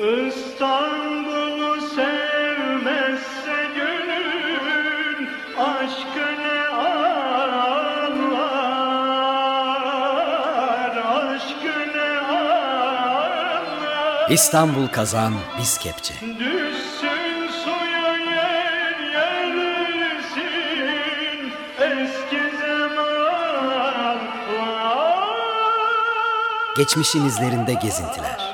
İstanbul'u sevmezse gönül aşkı ne anlar, aşkı ne anlar. İstanbul kazan biz kepçe. Düşsün suya yer yersin eski zamanlar. Geçmişin izlerinde gezintiler.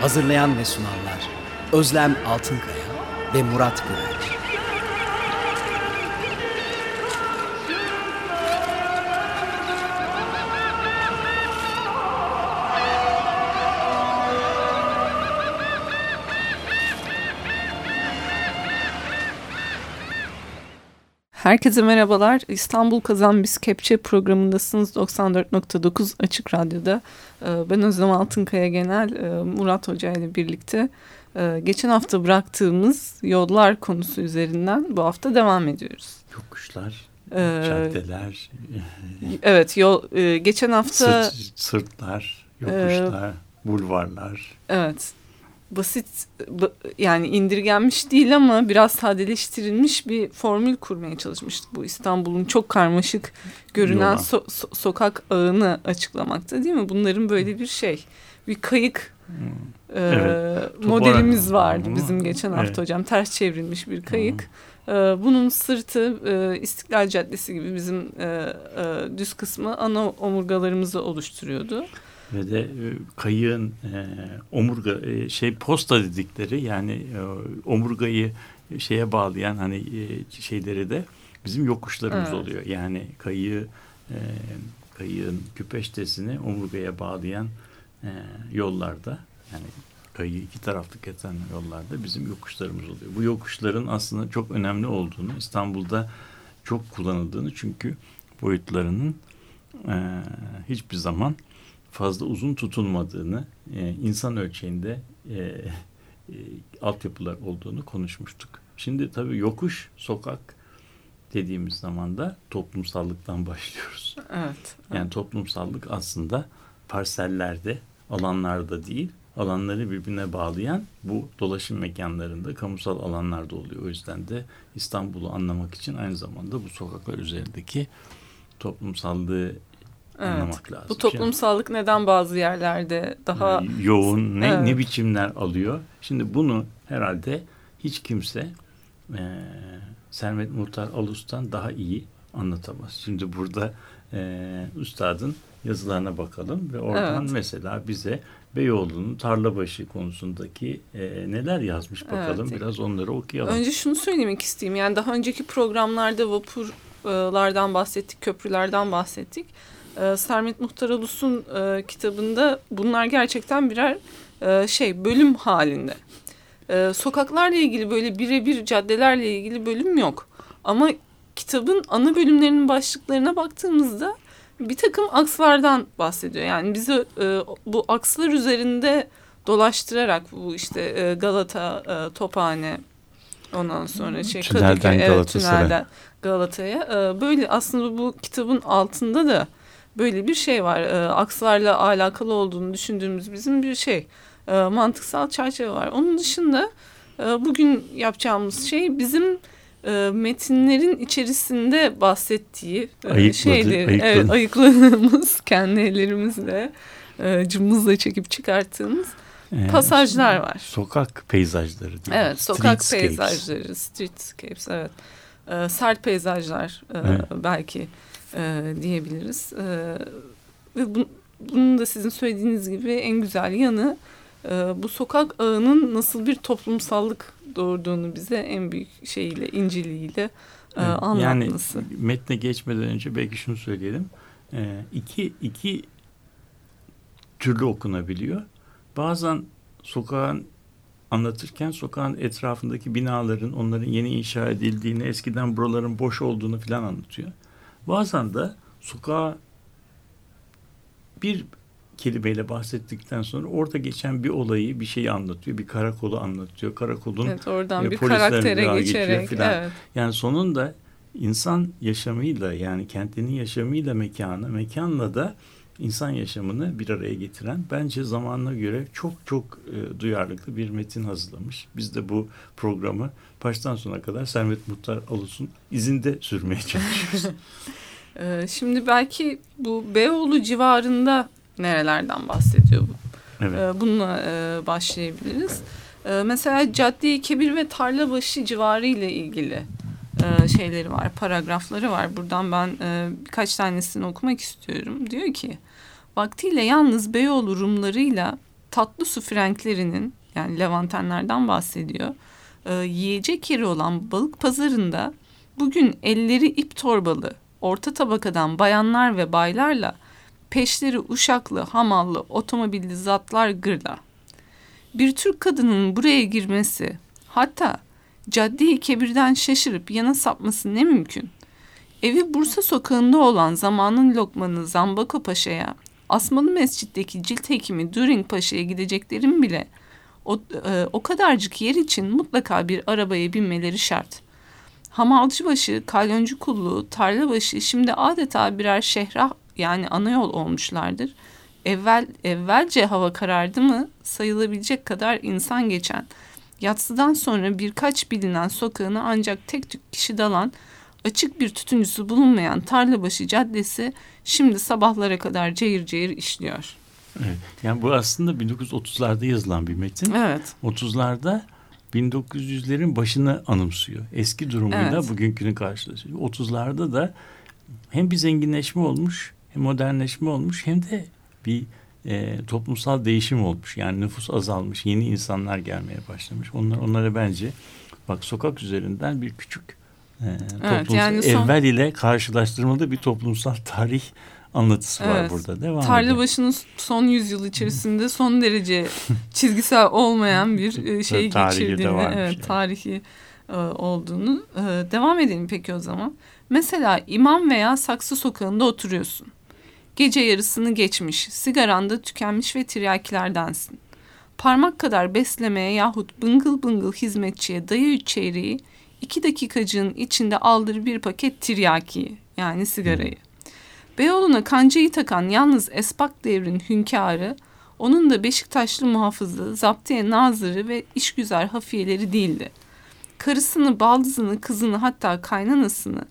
Hazırlayan ve sunanlar Özlem Altınkaya ve Murat Güvenç. Herkese merhabalar. İstanbul Kazan Biz Kepçe programındasınız 94.9 Açık Radyo'da. Ee, Ben Özlem Altınkaya Genel, e, Murat Hoca ile birlikte e, geçen hafta bıraktığımız yollar konusu üzerinden bu hafta devam ediyoruz. Yokuşlar, Ee, caddeler, Evet, yol e, geçen hafta sırt, sırtlar, yokuşlar, bulvarlar. evet basit ba- yani indirgenmiş değil ama biraz sadeleştirilmiş bir formül kurmaya çalışmıştık. Bu İstanbul'un çok karmaşık görünen so- so- sokak ağını açıklamakta değil mi? Bunların böyle bir şey, bir kayık e, Evet, modelimiz vardı Ama- bizim geçen hafta Evet. hocam. Ters çevrilmiş bir kayık. E, bunun sırtı e, İstiklal Caddesi gibi bizim e, e, düz kısmı ana omurgalarımızı oluşturuyordu. Ve de e, kayığın e, omurga e, şey posta dedikleri yani e, omurgayı şeye bağlayan hani e, şeyleri de bizim yokuşlarımız Evet. oluyor. Yani kayığı e, kayığın küpeştesini omurgaya bağlayan e, yollarda yani kayığı iki taraflı kesen yollarda bizim yokuşlarımız oluyor. Bu yokuşların aslında çok önemli olduğunu İstanbul'da çok kullanıldığını çünkü boyutlarının e, hiçbir zaman fazla uzun tutulmadığını, e, insan ölçeğinde e, e, altyapılar olduğunu konuşmuştuk. Şimdi tabii yokuş, sokak dediğimiz zaman da toplumsallıktan başlıyoruz. Evet. Yani toplumsallık aslında parsellerde, alanlarda değil, alanları birbirine bağlayan bu dolaşım mekanlarında, kamusal alanlarda oluyor. O yüzden de İstanbul'u anlamak için aynı zamanda bu sokaklar üzerindeki toplumsallığı Evet. anlamak lazım. Bu toplumsallık neden bazı yerlerde daha Şimdi, yoğun, ne, Evet. ne biçimler alıyor. Şimdi bunu herhalde hiç kimse e, Sermet Muhtar Alus'tan daha iyi anlatamaz. Şimdi burada e, üstadın yazılarına bakalım ve oradan Evet. mesela bize Beyoğlu'nun Tarlabaşı konusundaki e, neler yazmış bakalım. Evet. Biraz onları okuyalım. Önce şunu söylemek isteyeyim. Yani daha önceki programlarda vapurlardan bahsettik, köprülerden bahsettik. Ee, Sermet Muhtar Alus'un e, kitabında bunlar gerçekten birer e, şey bölüm halinde. Ee, sokaklarla ilgili böyle birebir caddelerle ilgili bölüm yok. Ama kitabın ana bölümlerinin başlıklarına baktığımızda bir takım akslardan bahsediyor. Yani bizi e, bu akslar üzerinde dolaştırarak bu işte e, Galata, e, Tophane, ondan sonra şey Tünelden Kadıköy, evet, Galatasaray'a. tünelden Galata'ya. E, böyle aslında bu kitabın altında da böyle bir şey var. E, akslarla alakalı olduğunu düşündüğümüz bizim bir şey. E, mantıksal çerçeve var. Onun dışında e, bugün yapacağımız şey bizim e, metinlerin içerisinde bahsettiği e, Ayıkladı- şeyleri ayıkladı. evet, ayıkladığımız kendi ellerimizle e, cımbızla çekip çıkarttığımız E, pasajlar var. Sokak peyzajları. diyor. Evet, sokak Streetscapes. peyzajları, streetscapes, evet. Ee, sert peyzajlar e, Evet. belki e, diyebiliriz. E, ve bu, bunun da sizin söylediğiniz gibi en güzel yanı e, bu sokak ağının nasıl bir toplumsallık doğurduğunu bize en büyük şeyiyle, inceliğiyle e, anlatması. Yani metne geçmeden önce belki şunu söyleyelim. Ee, iki, iki türlü okunabiliyor. Bazen sokağın anlatırken sokağın etrafındaki binaların onların yeni inşa edildiğini, eskiden buraların boş olduğunu filan anlatıyor. Bazen de sokağa bir kelimeyle bahsettikten sonra orada geçen bir olayı, bir şeyi anlatıyor. Bir karakolu anlatıyor. Karakolun Evet oradan e, bir karaktere geçerek. filan. Evet. Yani sonunda insan yaşamıyla yani kentinin yaşamıyla mekanı, mekanla da insan yaşamını bir araya getiren bence zamanına göre çok çok e, duyarlılıklı bir metin hazırlamış. Biz de bu programı baştan sona kadar Sermet Muhtar Alus'un izinde sürmeye çalışıyoruz. Ee, şimdi belki bu Beyoğlu civarında nerelerden bahsediyor bu? evet. Ee, bununla e, başlayabiliriz. Ee, mesela Cadde-i Kebir ve Tarlabaşı civarı ile ilgili e, şeyleri var, paragrafları var. Buradan ben e, birkaç tanesini okumak istiyorum. Diyor ki, vaktiyle yalnız Beyoğlu Rumlarıyla tatlı su frenklerinin yani Levantenlerden bahsediyor. E, yiyecek yeri olan balık pazarında bugün elleri ip torbalı orta tabakadan bayanlar ve baylarla peşleri uşaklı, hamallı, otomobilli zatlar gırla. Bir Türk kadının buraya girmesi, hatta cadde-i kebirden şaşırıp yana sapması ne mümkün? Evi Bursa sokağında olan zamanın lokmanı Zambako Paşa'ya, Asmalı Mescid'deki cilt hekimi Düring Paşa'ya gideceklerin bile o, e, o kadarcık yer için mutlaka bir arabaya binmeleri şart. Hamalcıbaşı, kalyoncu kulluğu, tarlabaşı şimdi adeta birer şehra yani ana yol olmuşlardır. Evvel evvelce hava karardı mı sayılabilecek kadar insan geçen, yatsıdan sonra birkaç bilinen sokağına ancak tek tük kişi dalan, açık bir tütüncüsü bulunmayan Tarlabaşı Caddesi şimdi sabahlara kadar cayır cayır işliyor. evet. Yani bu aslında 1930'larda yazılan bir metin. Evet. 30'larda 1900'lerin başını anımsıyor. Eski durumuyla Evet. bugünkünü karşılaşıyor. 30'larda da hem bir zenginleşme olmuş, hem modernleşme olmuş hem de bir e, toplumsal değişim olmuş. Yani nüfus azalmış, yeni insanlar gelmeye başlamış. Onlar onlara bence bak sokak üzerinden bir küçük e, toplumsal yani son- evvel ile karşılaştırmalı bir toplumsal tarih anlatısı var Evet. burada. Devam. Tarlabaşı'nın son yüzyıl içerisinde son derece çizgisel olmayan bir e, şey geçirdiğini, evet, yani. tarihi e, olduğunu. E, devam edelim peki o zaman. Mesela İmam veya Saksı sokağında oturuyorsun. Gece yarısını geçmiş, sigaranda tükenmiş ve tiryakilerdensin. Parmak kadar beslemeye yahut bıngıl bıngıl hizmetçiye dayı üç çeyreği, iki dakikacığın içinde aldır bir paket tiryakiyi yani sigarayı. Beyoğlu'na kancayı takan yalnız Esbak devrin hünkârı, onun da Beşiktaşlı muhafızı, zaptiye nazırı ve işgüzar hafiyeleri değildi. Karısını, baldızını, kızını hatta kaynanasını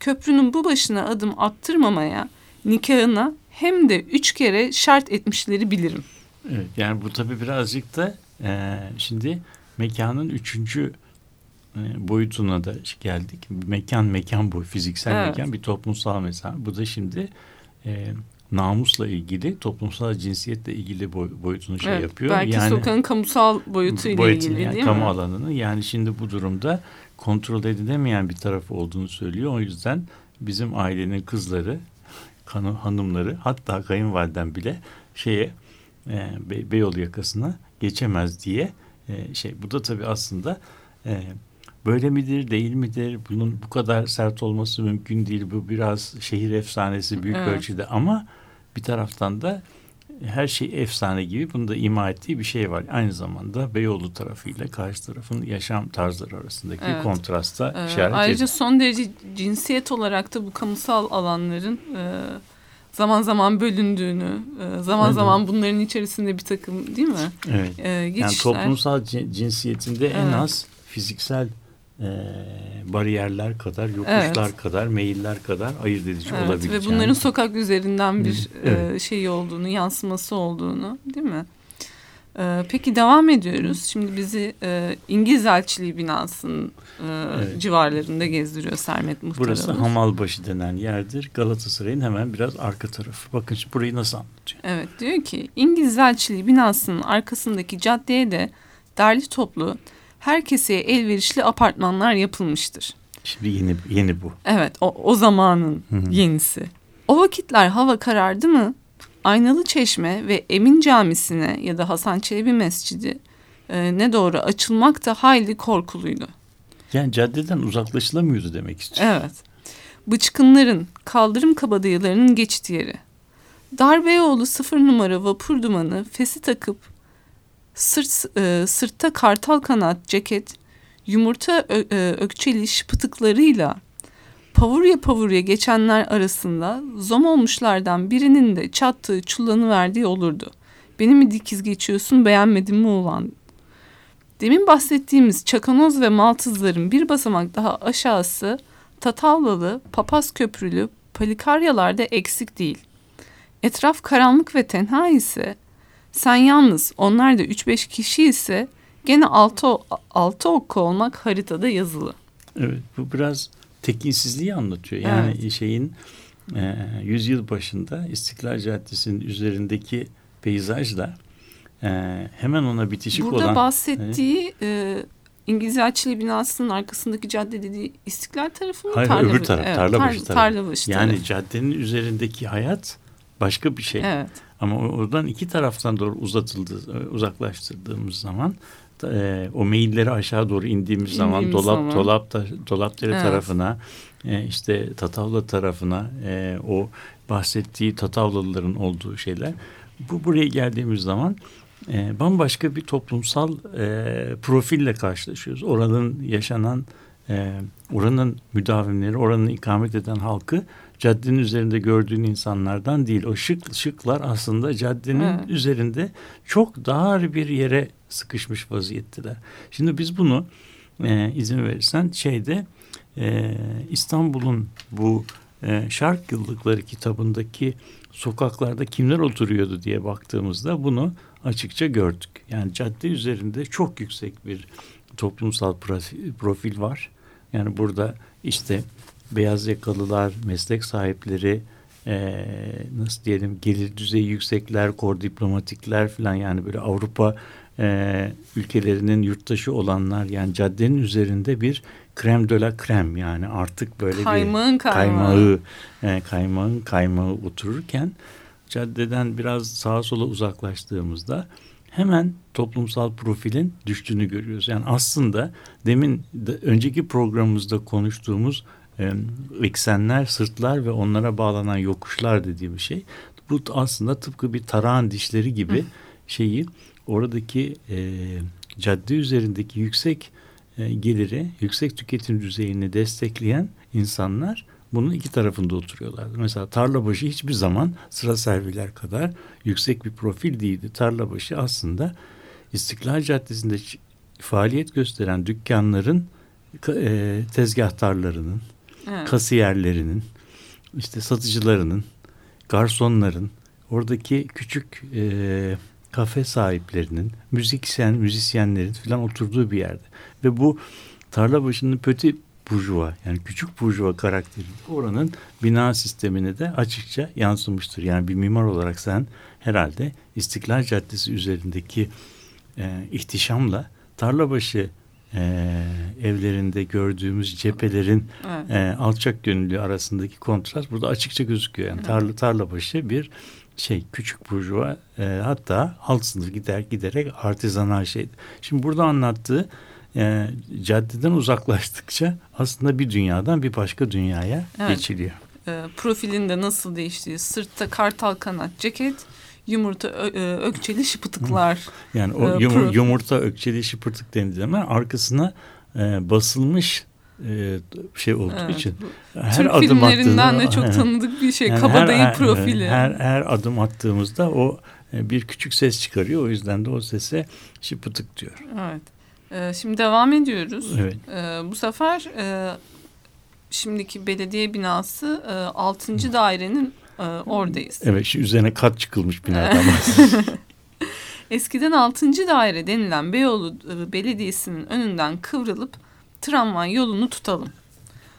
köprünün bu başına adım attırmamaya, nikahına hem de üç kere şart etmişleri bilirim. Evet, yani bu tabii birazcık da e, şimdi mekanın üçüncü boyutuna da geldik. Mekan mekan boy, fiziksel Evet. mekan bir toplumsal mekan. Bu da şimdi e, namusla ilgili, toplumsal cinsiyetle ilgili boy, boyutunu şey Evet, yapıyor. Belki sokağın kamusal boyutuyla boyutunu, ilgili yani değil kamu mi? alanını yani şimdi bu durumda kontrol edilemeyen bir tarafı olduğunu söylüyor. O yüzden bizim ailenin kızları, kanı, hanımları hatta kayınvaliden bile şeye e, Be- Beyoğlu yakasına geçemez diye e, şey bu da tabii aslında e, böyle midir değil midir bunun bu kadar sert olması mümkün değil bu biraz şehir efsanesi büyük Evet. ölçüde ama bir taraftan da her şey efsane gibi bunu da ima ettiği bir şey var. Aynı zamanda Beyoğlu tarafıyla karşı tarafın yaşam tarzları arasındaki Evet. kontrasta Ee, işaret ayrıca ediyor. son derece cinsiyet olarak da bu kamusal alanların e, zaman zaman bölündüğünü, e, zaman Evet. zaman bunların içerisinde bir takım değil mi? Evet. E, Yani geçişler. toplumsal cin- cinsiyetinde en Evet. az fiziksel e, bariyerler kadar, yokuşlar Evet. kadar, meyiller kadar ayırt edici Evet, olabilir. ve bunların sokak üzerinden bir Hı, evet. e, şey olduğunu, yansıması olduğunu değil mi? E, peki devam ediyoruz. Şimdi bizi e, İngiliz Elçiliği binasının e, Evet. civarlarında gezdiriyor Sermet Muhtarımız. Burası Hamalbaşı denen yerdir. Galatasaray'ın hemen biraz arka tarafı. Bakın şimdi burayı nasıl anlatıyor? Evet diyor ki İngiliz Elçiliği binasının arkasındaki caddeye de derli toplu herkese elverişli apartmanlar yapılmıştır. Şimdi yeni yeni bu. Evet o, o zamanın Hı hı. yenisi. O vakitler hava karardı mı Aynalı Çeşme ve Emin Camisi'ne ya da Hasan Çelebi Mescidi e, ne doğru açılmak da hayli korkuluydu. Yani caddeden uzaklaşılamıyordu demek istiyor. Evet. Bıçkınların, kaldırım kabadayılarının geçit yeri. Darbeyoğlu sıfır numara vapur dumanı fesi takıp sırt, e, sırtta kartal kanat ceket yumurta ö, e, ökçeli şıpıtıklarıyla pavurya pavurya geçenler arasında zom olmuşlardan birinin de çattığı çullanı verdiği olurdu. Beni mi dikiz geçiyorsun beğenmedin mi ulan? Demin bahsettiğimiz çakanoz ve maltızların bir basamak daha aşağısı Tatavlalı, Papaz Köprülü, Palikaryalarda eksik değil. Etraf karanlık ve tenha ise sen yalnız onlar da 3-5 kişi ise gene altı, altı okku olmak haritada yazılı. Evet bu biraz tekinsizliği anlatıyor. Yani Evet. şeyin e, yüzyıl başında İstiklal Caddesi'nin üzerindeki peyzajla e, hemen ona bitişik Burada olan bahsettiği e, İngiliz Elçiliği binasının arkasındaki cadde dediği İstiklal tarafı mı? Hayır, Tarlabaşı- öbür taraf, Tarlabaşı tarafı. Tarlabaşı yani tarafı. caddenin üzerindeki hayat başka bir şey. Evet. Ama oradan iki taraftan doğru uzatıldı, uzaklaştırdığımız zaman e, o meyilleri aşağı doğru indiğimiz zaman İndiğimiz dolap zaman. dolap da, dolapdere Evet. tarafına e, işte Tatavla tarafına e, o bahsettiği Tatavlalıların olduğu şeyler bu buraya geldiğimiz zaman e, bambaşka bir toplumsal e, profille karşılaşıyoruz. Oranın yaşanan e, oranın müdavimleri, oranın ikamet eden halkı caddenin üzerinde gördüğün insanlardan değil. O şık şıklar aslında caddenin Evet. üzerinde çok dar bir yere sıkışmış vaziyetteler. Şimdi biz bunu e, izin verirsen şeyde e, İstanbul'un bu e, Şark Yıllıkları kitabındaki sokaklarda kimler oturuyordu diye baktığımızda bunu açıkça gördük. Yani cadde üzerinde çok yüksek bir toplumsal profi- profil var. Yani burada işte beyaz yakalılar, meslek sahipleri, eee, nasıl diyelim gelir düzeyi yüksekler, kor diplomatikler falan yani böyle Avrupa eee, ülkelerinin yurttaşı olanlar yani caddenin üzerinde bir krem de la krem yani artık böyle Kaymağın bir kaymağı. kaymağı, e, kaymağın kaymağı otururken caddeden biraz sağa sola uzaklaştığımızda hemen toplumsal profilin düştüğünü görüyoruz. Yani aslında demin de, önceki programımızda konuştuğumuz e, eksenler, sırtlar ve onlara bağlanan yokuşlar dediğim şey bu aslında tıpkı bir tarağın dişleri gibi şeyi oradaki e, cadde üzerindeki yüksek e, geliri, yüksek tüketim düzeyini destekleyen insanlar bunun iki tarafında oturuyorlardı. Mesela Tarlabaşı hiçbir zaman sıra serviler kadar yüksek bir profil değildi. Tarlabaşı aslında İstiklal Caddesi'nde faaliyet gösteren dükkanların ka- e, tezgahtarlarının, Evet. kasiyerlerinin, işte satıcılarının, garsonların, oradaki küçük e, kafe sahiplerinin, müzisyen, müzisyenlerin falan oturduğu bir yerde. Ve bu tarla başının pöti burjuva yani küçük burjuva karakteri oranın bina sistemine de açıkça yansımıştır. Yani bir mimar olarak sen herhalde İstiklal Caddesi üzerindeki e, ihtişamla Tarlabaşı e, evlerinde gördüğümüz cephelerin Evet. e, alçak gönüllü arasındaki kontrast burada açıkça gözüküyor. Yani tarla tarlabaşı bir şey küçük burjuva e, hatta alt sınıf gider giderek artizanal şeydi. Şimdi burada anlattığı e, caddeden uzaklaştıkça aslında bir dünyadan bir başka dünyaya Evet. geçiliyor. e, profilinde nasıl değiştiği, sırtta kartal kanat ceket, yumurta ö- e, ökçeli şıpıtıklar. Yani o E, yumur- yumurta ökçeli şıpırtık denildiği zaman arkasına e, basılmış e, şey olduğu Evet, için her Türk adım filmlerinden de çok tanıdık bir şey. Yani Kabadayı her, profili. Her, her adım attığımızda o e, bir küçük ses çıkarıyor. O yüzden de o sese şıpıtık diyor. Evet. E, şimdi devam ediyoruz. Evet. E, bu sefer e, şimdiki belediye binası e, 6. dairenin e, oradayız. Evet şu üzerine kat çıkılmış binadan. Eskiden 6. daire denilen Beyoğlu e, Belediyesi'nin önünden kıvrılıp tramvay yolunu tutalım.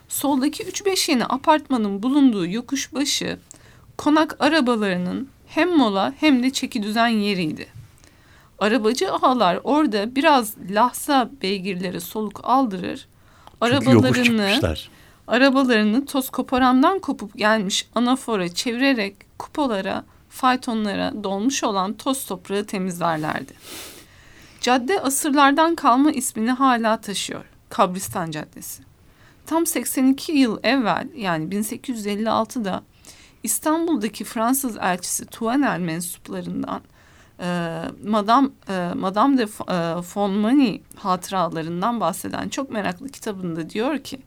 Soldaki 3-5 yeni apartmanın bulunduğu yokuş başı konak arabalarının hem mola hem de çeki düzen yeriydi. Arabacı ağalar orada biraz lahza beygirlere soluk aldırır, arabalarını arabalarını toz koparandan kopup gelmiş anafora çevirerek kupolara, faytonlara dolmuş olan toz toprağı temizlerlerdi. Cadde asırlardan kalma ismini hala taşıyor. Kabristan Caddesi. Tam 82 yıl evvel yani 1856'da İstanbul'daki Fransız elçisi Tuanel mensuplarından e, Madame, e, Madame de e, Fonmani hatıralarından bahseden çok meraklı kitabında diyor ki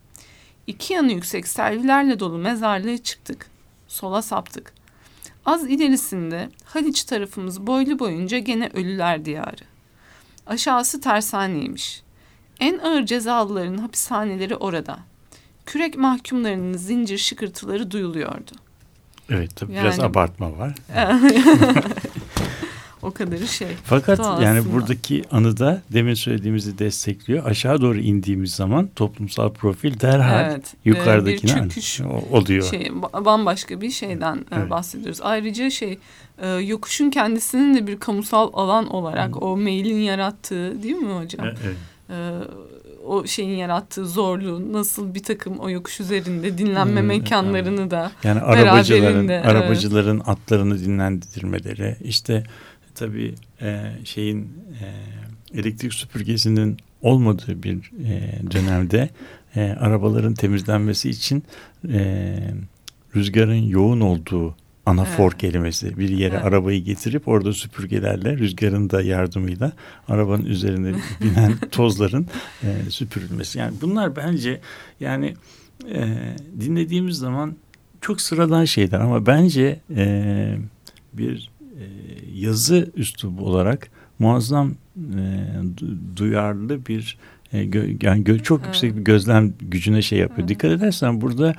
iki yanı yüksek servilerle dolu mezarlığa çıktık. Sola saptık. Az ilerisinde Haliç tarafımız boylu boyunca gene ölüler diyarı. Aşağısı tersaneymiş. En ağır cezalıların hapishaneleri orada. Kürek mahkumlarının zincir şıkırtıları duyuluyordu. Evet tabii biraz Yani- abartma var. Kadarı şey. Fakat yani buradaki anıda demin söylediğimizi destekliyor. Aşağı doğru indiğimiz zaman toplumsal profil derhal Evet. yukarıdakine Ee, bir çöküş oluyor. şey ba- bambaşka bir şeyden e, Evet. bahsediyoruz. Ayrıca şey e, yokuşun kendisinin de bir kamusal alan olarak o mailin yarattığı değil mi hocam? E- evet. E, o şeyin yarattığı zorluğu nasıl bir takım o yokuş üzerinde dinlenme Hmm, mekanlarını da Yani arabacıların Beraberinde, evet. arabacıların atlarını dinlendirmeleri işte tabii e, şeyin e, elektrik süpürgesinin olmadığı bir e, dönemde e, arabaların temizlenmesi için e, rüzgarın yoğun olduğu anafor Evet. kelimesi bir yere Evet. arabayı getirip orada süpürgelerle rüzgarın da yardımıyla arabanın üzerine binen tozların e, süpürülmesi. Yani bunlar bence yani e, dinlediğimiz zaman çok sıradan şeyler ama bence e, bir yazı üslubu olarak muazzam e, du- duyarlı bir e, gö- yani gö- çok Evet. yüksek bir gözlem gücüne şey yapıyor. Evet. Dikkat edersen burada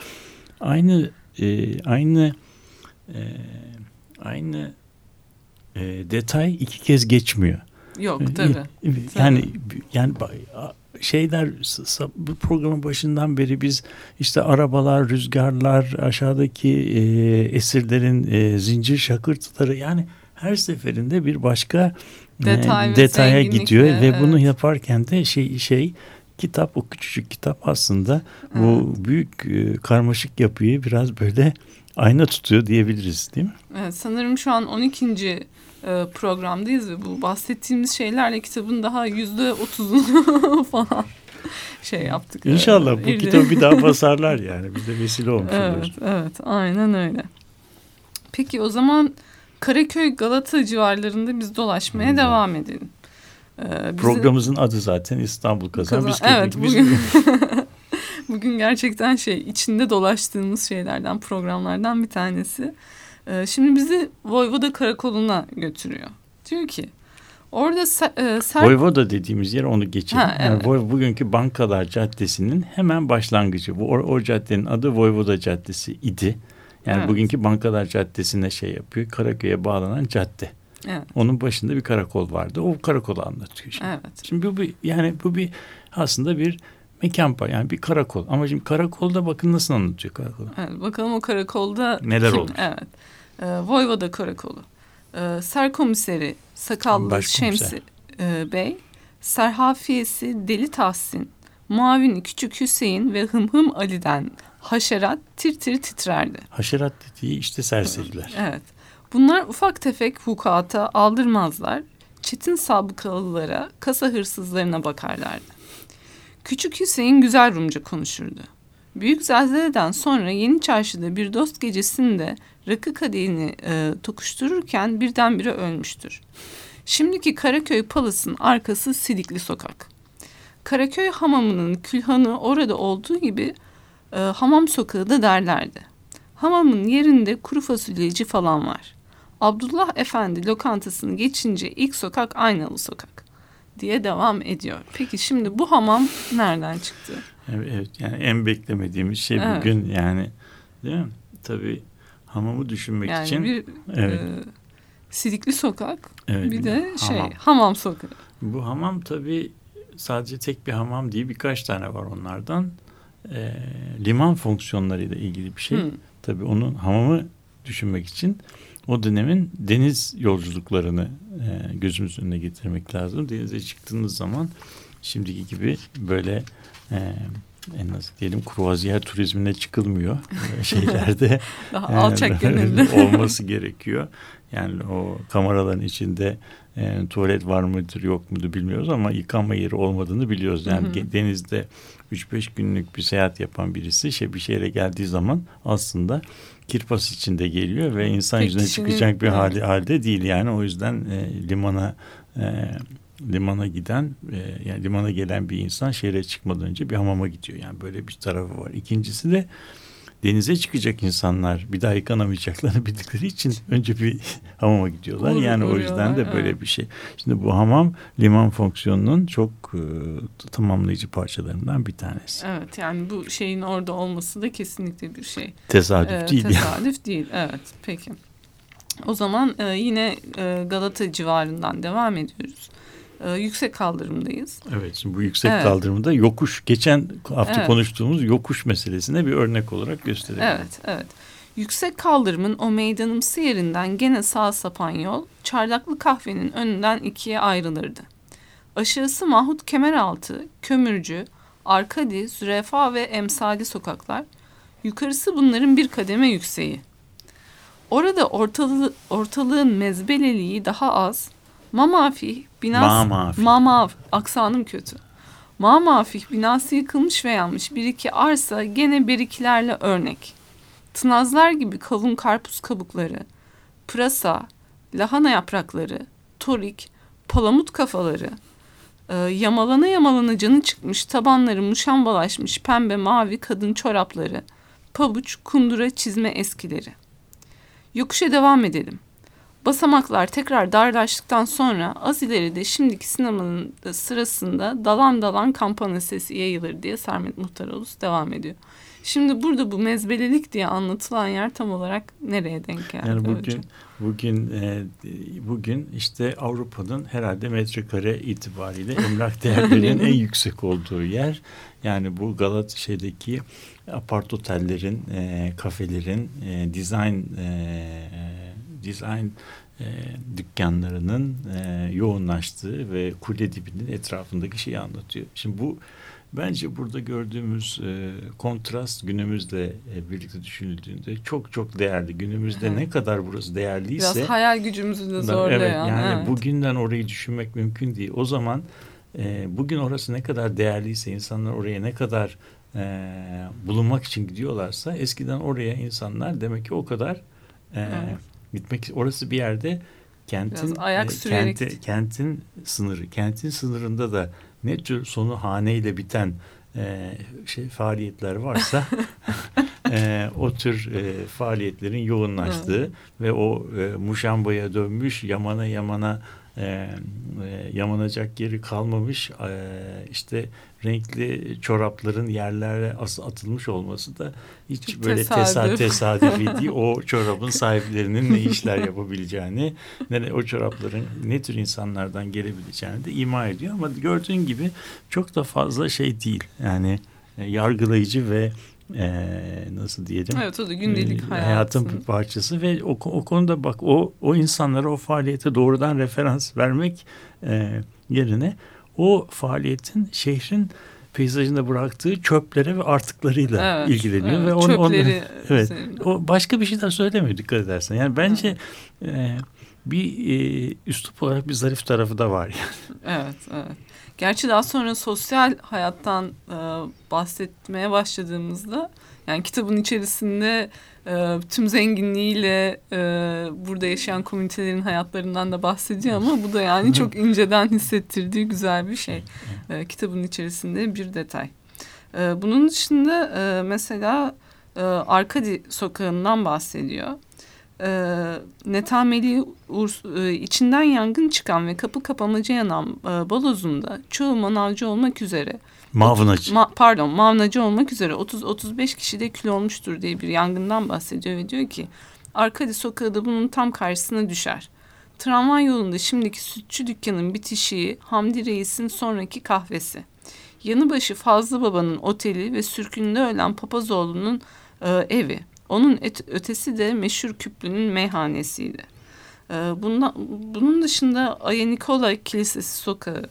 aynı e, aynı e, aynı e, detay iki kez geçmiyor. yok tabii. Yani yani ba- şeyler bu programın başından beri biz işte arabalar, rüzgarlar, aşağıdaki e, esirlerin e, zincir şakırtıları yani her seferinde bir başka e, Detay ve detaya gidiyor ve bunu evet. yaparken de şey şey kitap o küçücük kitap aslında bu büyük e, karmaşık yapıyı biraz böyle ayna tutuyor diyebiliriz değil mi? Evet, sanırım şu an 12. e, programdayız ve bu bahsettiğimiz şeylerle kitabın daha yüzde otuzunu falan şey yaptık. İnşallah bu kitabı bir daha basarlar yani. Biz de vesile olmuş Evet, oluruz. evet, aynen öyle. Peki o zaman Karaköy Galata civarlarında biz dolaşmaya Hmm. devam edelim. Ee, Programımızın adı zaten İstanbul Kazan. Kazan- Biz evet, bugün- Bugün gerçekten şey içinde dolaştığımız şeylerden programlardan bir tanesi. Ee, şimdi bizi Voyvoda Karakolu'na götürüyor. Diyor ki orada e, ser- Voyvoda dediğimiz yer onu geçelim. Ha, Yani evet. Voy- bugünkü Bankalar Caddesi'nin hemen başlangıcı. Bu o, o caddenin adı Voyvoda Caddesi idi. Yani Evet. bugünkü Bankalar Caddesi'ne şey yapıyor. Karaköy'e bağlanan cadde. Evet, Onun başında bir karakol vardı. O karakolu anlatıyor. Şimdi, evet. şimdi bu bir yani bu bir aslında bir mekan pa- yani bir karakol. Ama şimdi karakolda bakın nasıl anlatıyor karakolu. Evet, bakalım o karakolda Neler kim? olmuş? Evet. Ee, Voyvoda Karakolu. Ee, Serkomiseri Sakallı Başkomiser. Şemsi e, Bey, Serhafiyesi Deli Tahsin, Muavini Küçük Hüseyin ve Hımhım Ali'den haşerat tir tir titrerdi. Haşerat dediği işte serseriler. Evet. Bunlar ufak tefek vukuata aldırmazlar. Çetin sabıkalılara, kasa hırsızlarına bakarlardı. Küçük Hüseyin güzel Rumca konuşurdu. Büyük zelzeleden sonra Yeni Çarşı'da bir dost gecesinde rakı kadehini e, tokuştururken birdenbire ölmüştür. Şimdiki Karaköy Palas'ın arkası Sidikli Sokak. Karaköy hamamının külhanı orada olduğu gibi e, hamam sokağı da derlerdi. Hamamın yerinde kuru fasulyeci falan var. Abdullah Efendi lokantasını geçince ilk sokak Aynalı Sokak diye devam ediyor. Peki şimdi bu hamam nereden çıktı? Evet, evet yani en beklemediğimiz şey Evet. bugün yani değil mi? Tabii hamamı düşünmek Yani için bir evet, e, Sidikli Sokak evet, bir de şey hamam. Hamam Sokağı. Bu hamam tabii sadece tek bir hamam değil birkaç tane var onlardan. Ee, liman fonksiyonlarıyla ilgili bir şey. Hı. Tabii onun hamamı düşünmek için o dönemin deniz yolculuklarını e, gözümüz önüne getirmek lazım. Denize çıktığınız zaman şimdiki gibi böyle e, en az diyelim kruvaziyer turizmine çıkılmıyor. Şeylerde Daha yani alçak gönüllü. olması gerekiyor. Yani o kameraların içinde e, tuvalet var mıdır yok mudur bilmiyoruz ama yıkanma yeri olmadığını biliyoruz. Yani Hı hı. denizde 3-5 günlük bir seyahat yapan birisi şey bir şehre geldiği zaman aslında kirpas içinde geliyor ve insan Tek yüzüne çıkacak bir evet. hali, halde değil. Yani o yüzden e, limana e, limana giden e, yani limana gelen bir insan şehre çıkmadan önce bir hamama gidiyor. Yani böyle bir tarafı var. İkincisi de denize çıkacak insanlar bir daha yıkanamayacaklarını bildikleri için önce bir hamama gidiyorlar. Uğra- yani o yüzden de böyle bir şey. Şimdi bu hamam liman fonksiyonunun çok e, tamamlayıcı parçalarından bir tanesi. Evet yani bu şeyin orada olması da kesinlikle bir şey. Tesadüf Ee, değil yani. tesadüf değil. Evet peki. O zaman e, yine e, Galata civarından devam ediyoruz. E, yüksek kaldırımdayız. Evet şimdi bu yüksek Evet. kaldırımda yokuş geçen hafta Evet. konuştuğumuz yokuş meselesine bir örnek olarak gösterelim. Evet, evet. Yüksek kaldırımın o meydanımsı yerinden gene sağ sapan yol çardaklı kahvenin önünden ikiye ayrılırdı. Aşağısı Mahmut Kemeraltı, Kömürcü, Arkadi, Zürefa ve Emsali sokaklar. Yukarısı bunların bir kademe yükseği. Orada ortalığı, ortalığın mezbeleliği daha az. Mamafih binası... Mamafih. Mamav, aksanım kötü. Mamafih binası yıkılmış ve yanmış bir iki arsa gene berikilerle örnek. Tınazlar gibi kalın karpuz kabukları, pırasa, lahana yaprakları, torik, palamut kafaları, e, yamalana yamalana canı çıkmış tabanları muşambalaşmış pembe mavi kadın çorapları, pabuç, kundura çizme eskileri. Yokuşa devam edelim. Basamaklar tekrar darlaştıktan sonra az ileride şimdiki sinemanın da sırasında dalan dalan kampana sesi yayılır diye Sermet Muhtaroğlu devam ediyor. Şimdi burada bu mezbelelik diye anlatılan yer tam olarak nereye denk geldi? Yani bugün hocam? bugün e, bugün işte Avrupa'nın herhalde metrekare itibariyle emlak değerlerinin en yüksek olduğu yer. Yani bu Galat şeydeki apart otellerin, e, kafelerin, e, design e, design e, dükkanlarının e, yoğunlaştığı ve kule dibinin etrafındaki şeyi anlatıyor. Şimdi bu Bence burada gördüğümüz e, kontrast günümüzle e, birlikte düşünüldüğünde çok çok değerli. Günümüzde Evet. ne kadar burası değerliyse Biraz hayal gücümüzü de zorlayan. Evet, yani evet. bugünden orayı düşünmek mümkün değil. O zaman e, bugün orası ne kadar değerliyse insanlar oraya ne kadar e, bulunmak için gidiyorlarsa eskiden oraya insanlar demek ki o kadar e, Evet. Gitmek orası bir yerde kentin Biraz ayak e, sürerek. kenti- kentin sınırı kentin sınırında da ne tür sonu haneyle biten e, şey faaliyetler varsa e, o tür e, faaliyetlerin yoğunlaştığı ve o e, muşambaya dönmüş yamana yamana e, e, yamanacak yeri kalmamış e, işte renkli çorapların yerlere atılmış olması da hiç Çok böyle tesadüf. tesadüf. tesadüfi değil o çorabın sahiplerinin ne işler yapabileceğini ne o çorapların ne tür insanlardan gelebileceğini de ima ediyor ama gördüğün gibi çok da fazla şey değil yani e, yargılayıcı ve e, nasıl diyelim Evet o da gündelik e, hayatın. hayatın bir parçası ve o, o konuda bak o o insanlara o faaliyete doğrudan referans vermek e, yerine o faaliyetin şehrin peyzajında bıraktığı çöplere ve artıklarıyla Evet, ilgileniyor evet, ve onu, onu- çöpleri evet üzerinde. o başka bir şey daha söylemiyor dikkat edersen. Yani bence e, bir e, üslup olarak bir zarif tarafı da var yani. Evet, evet. Gerçi daha sonra sosyal hayattan e, bahsetmeye başladığımızda yani kitabın içerisinde e, tüm zenginliğiyle e, burada yaşayan komünitelerin hayatlarından da bahsediyor ama bu da yani çok inceden hissettirdiği güzel bir şey. E, kitabın içerisinde bir detay. E, bunun dışında e, mesela e, Arkadi sokağından bahsediyor. E, Netameli Urs, e, içinden yangın çıkan ve kapı kapamaca yanan e, balozunda çoğu manavcı olmak üzere Mavnacı. Ma- pardon mavnacı olmak üzere 30-35 kişi de kül olmuştur diye bir yangından bahsediyor ve diyor ki Arkadi sokağı da bunun tam karşısına düşer. Tramvay yolunda şimdiki sütçü dükkanın bitişiği Hamdi Reis'in sonraki kahvesi. Yanıbaşı Fazlı Baba'nın oteli ve sürkünde ölen Papazoğlu'nun e, evi. Onun ötesi de meşhur Küplü'nün meyhanesiydi. E, bundan, bunun dışında Aya Nikola Kilisesi sokağı,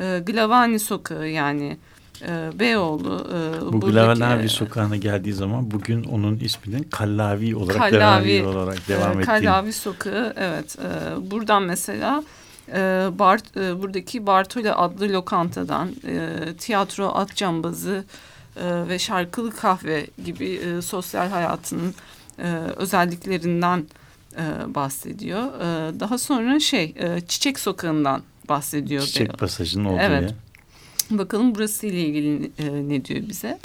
e, Glavani sokağı yani e, Beyoğlu. E, Bu buradaki, Gülavallavi e, sokağına geldiği zaman bugün onun isminin Kallavi olarak Kallavi, devam olarak devam e, ettiğini. Kallavi Sokağı evet. Buradan mesela Bart, buradaki Bartoli adlı lokantadan tiyatro, at cambazı e, ve şarkılı kahve gibi e, sosyal hayatının e, özelliklerinden e, bahsediyor. E, daha sonra şey e, Çiçek Sokağı'ndan bahsediyor. Çiçek pasajının olduğu Evet. yer. Bakalım burası ile ilgili e, ne diyor bize?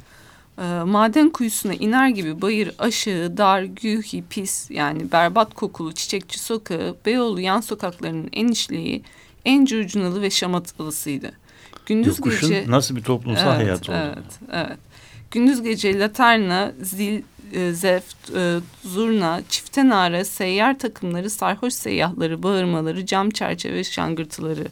E, maden kuyusuna iner gibi bayır aşağı, dar, gühi, pis yani berbat kokulu çiçekçi sokağı Beyoğlu yan sokaklarının en işleyi, en curcunalı ve şamatılısıydı. Gündüz Yokuşun gece... nasıl bir toplumsal Evet, hayat olduğunu. Evet, evet. Gündüz gece laterna, zil, e, zeft, e, zurna, çifte nara, seyyar takımları, sarhoş seyyahları, bağırmaları, cam çerçeve şangırtıları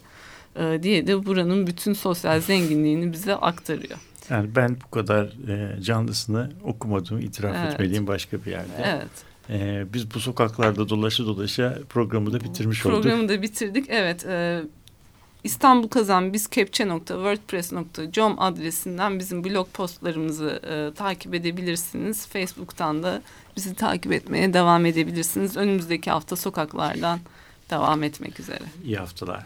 e, diye de buranın bütün sosyal zenginliğini bize aktarıyor. Yani ben bu kadar e, canlısını okumadığımı itiraf Evet. etmeliyim başka bir yerde. Evet. E, biz bu sokaklarda dolaşa dolaşa programı da bitirmiş olduk. Programı da bitirdik. Evet. E, İstanbul Kazan biz adresinden bizim blog postlarımızı e, takip edebilirsiniz. Facebook'tan da bizi takip etmeye devam edebilirsiniz. Önümüzdeki hafta sokaklardan devam etmek üzere. İyi haftalar.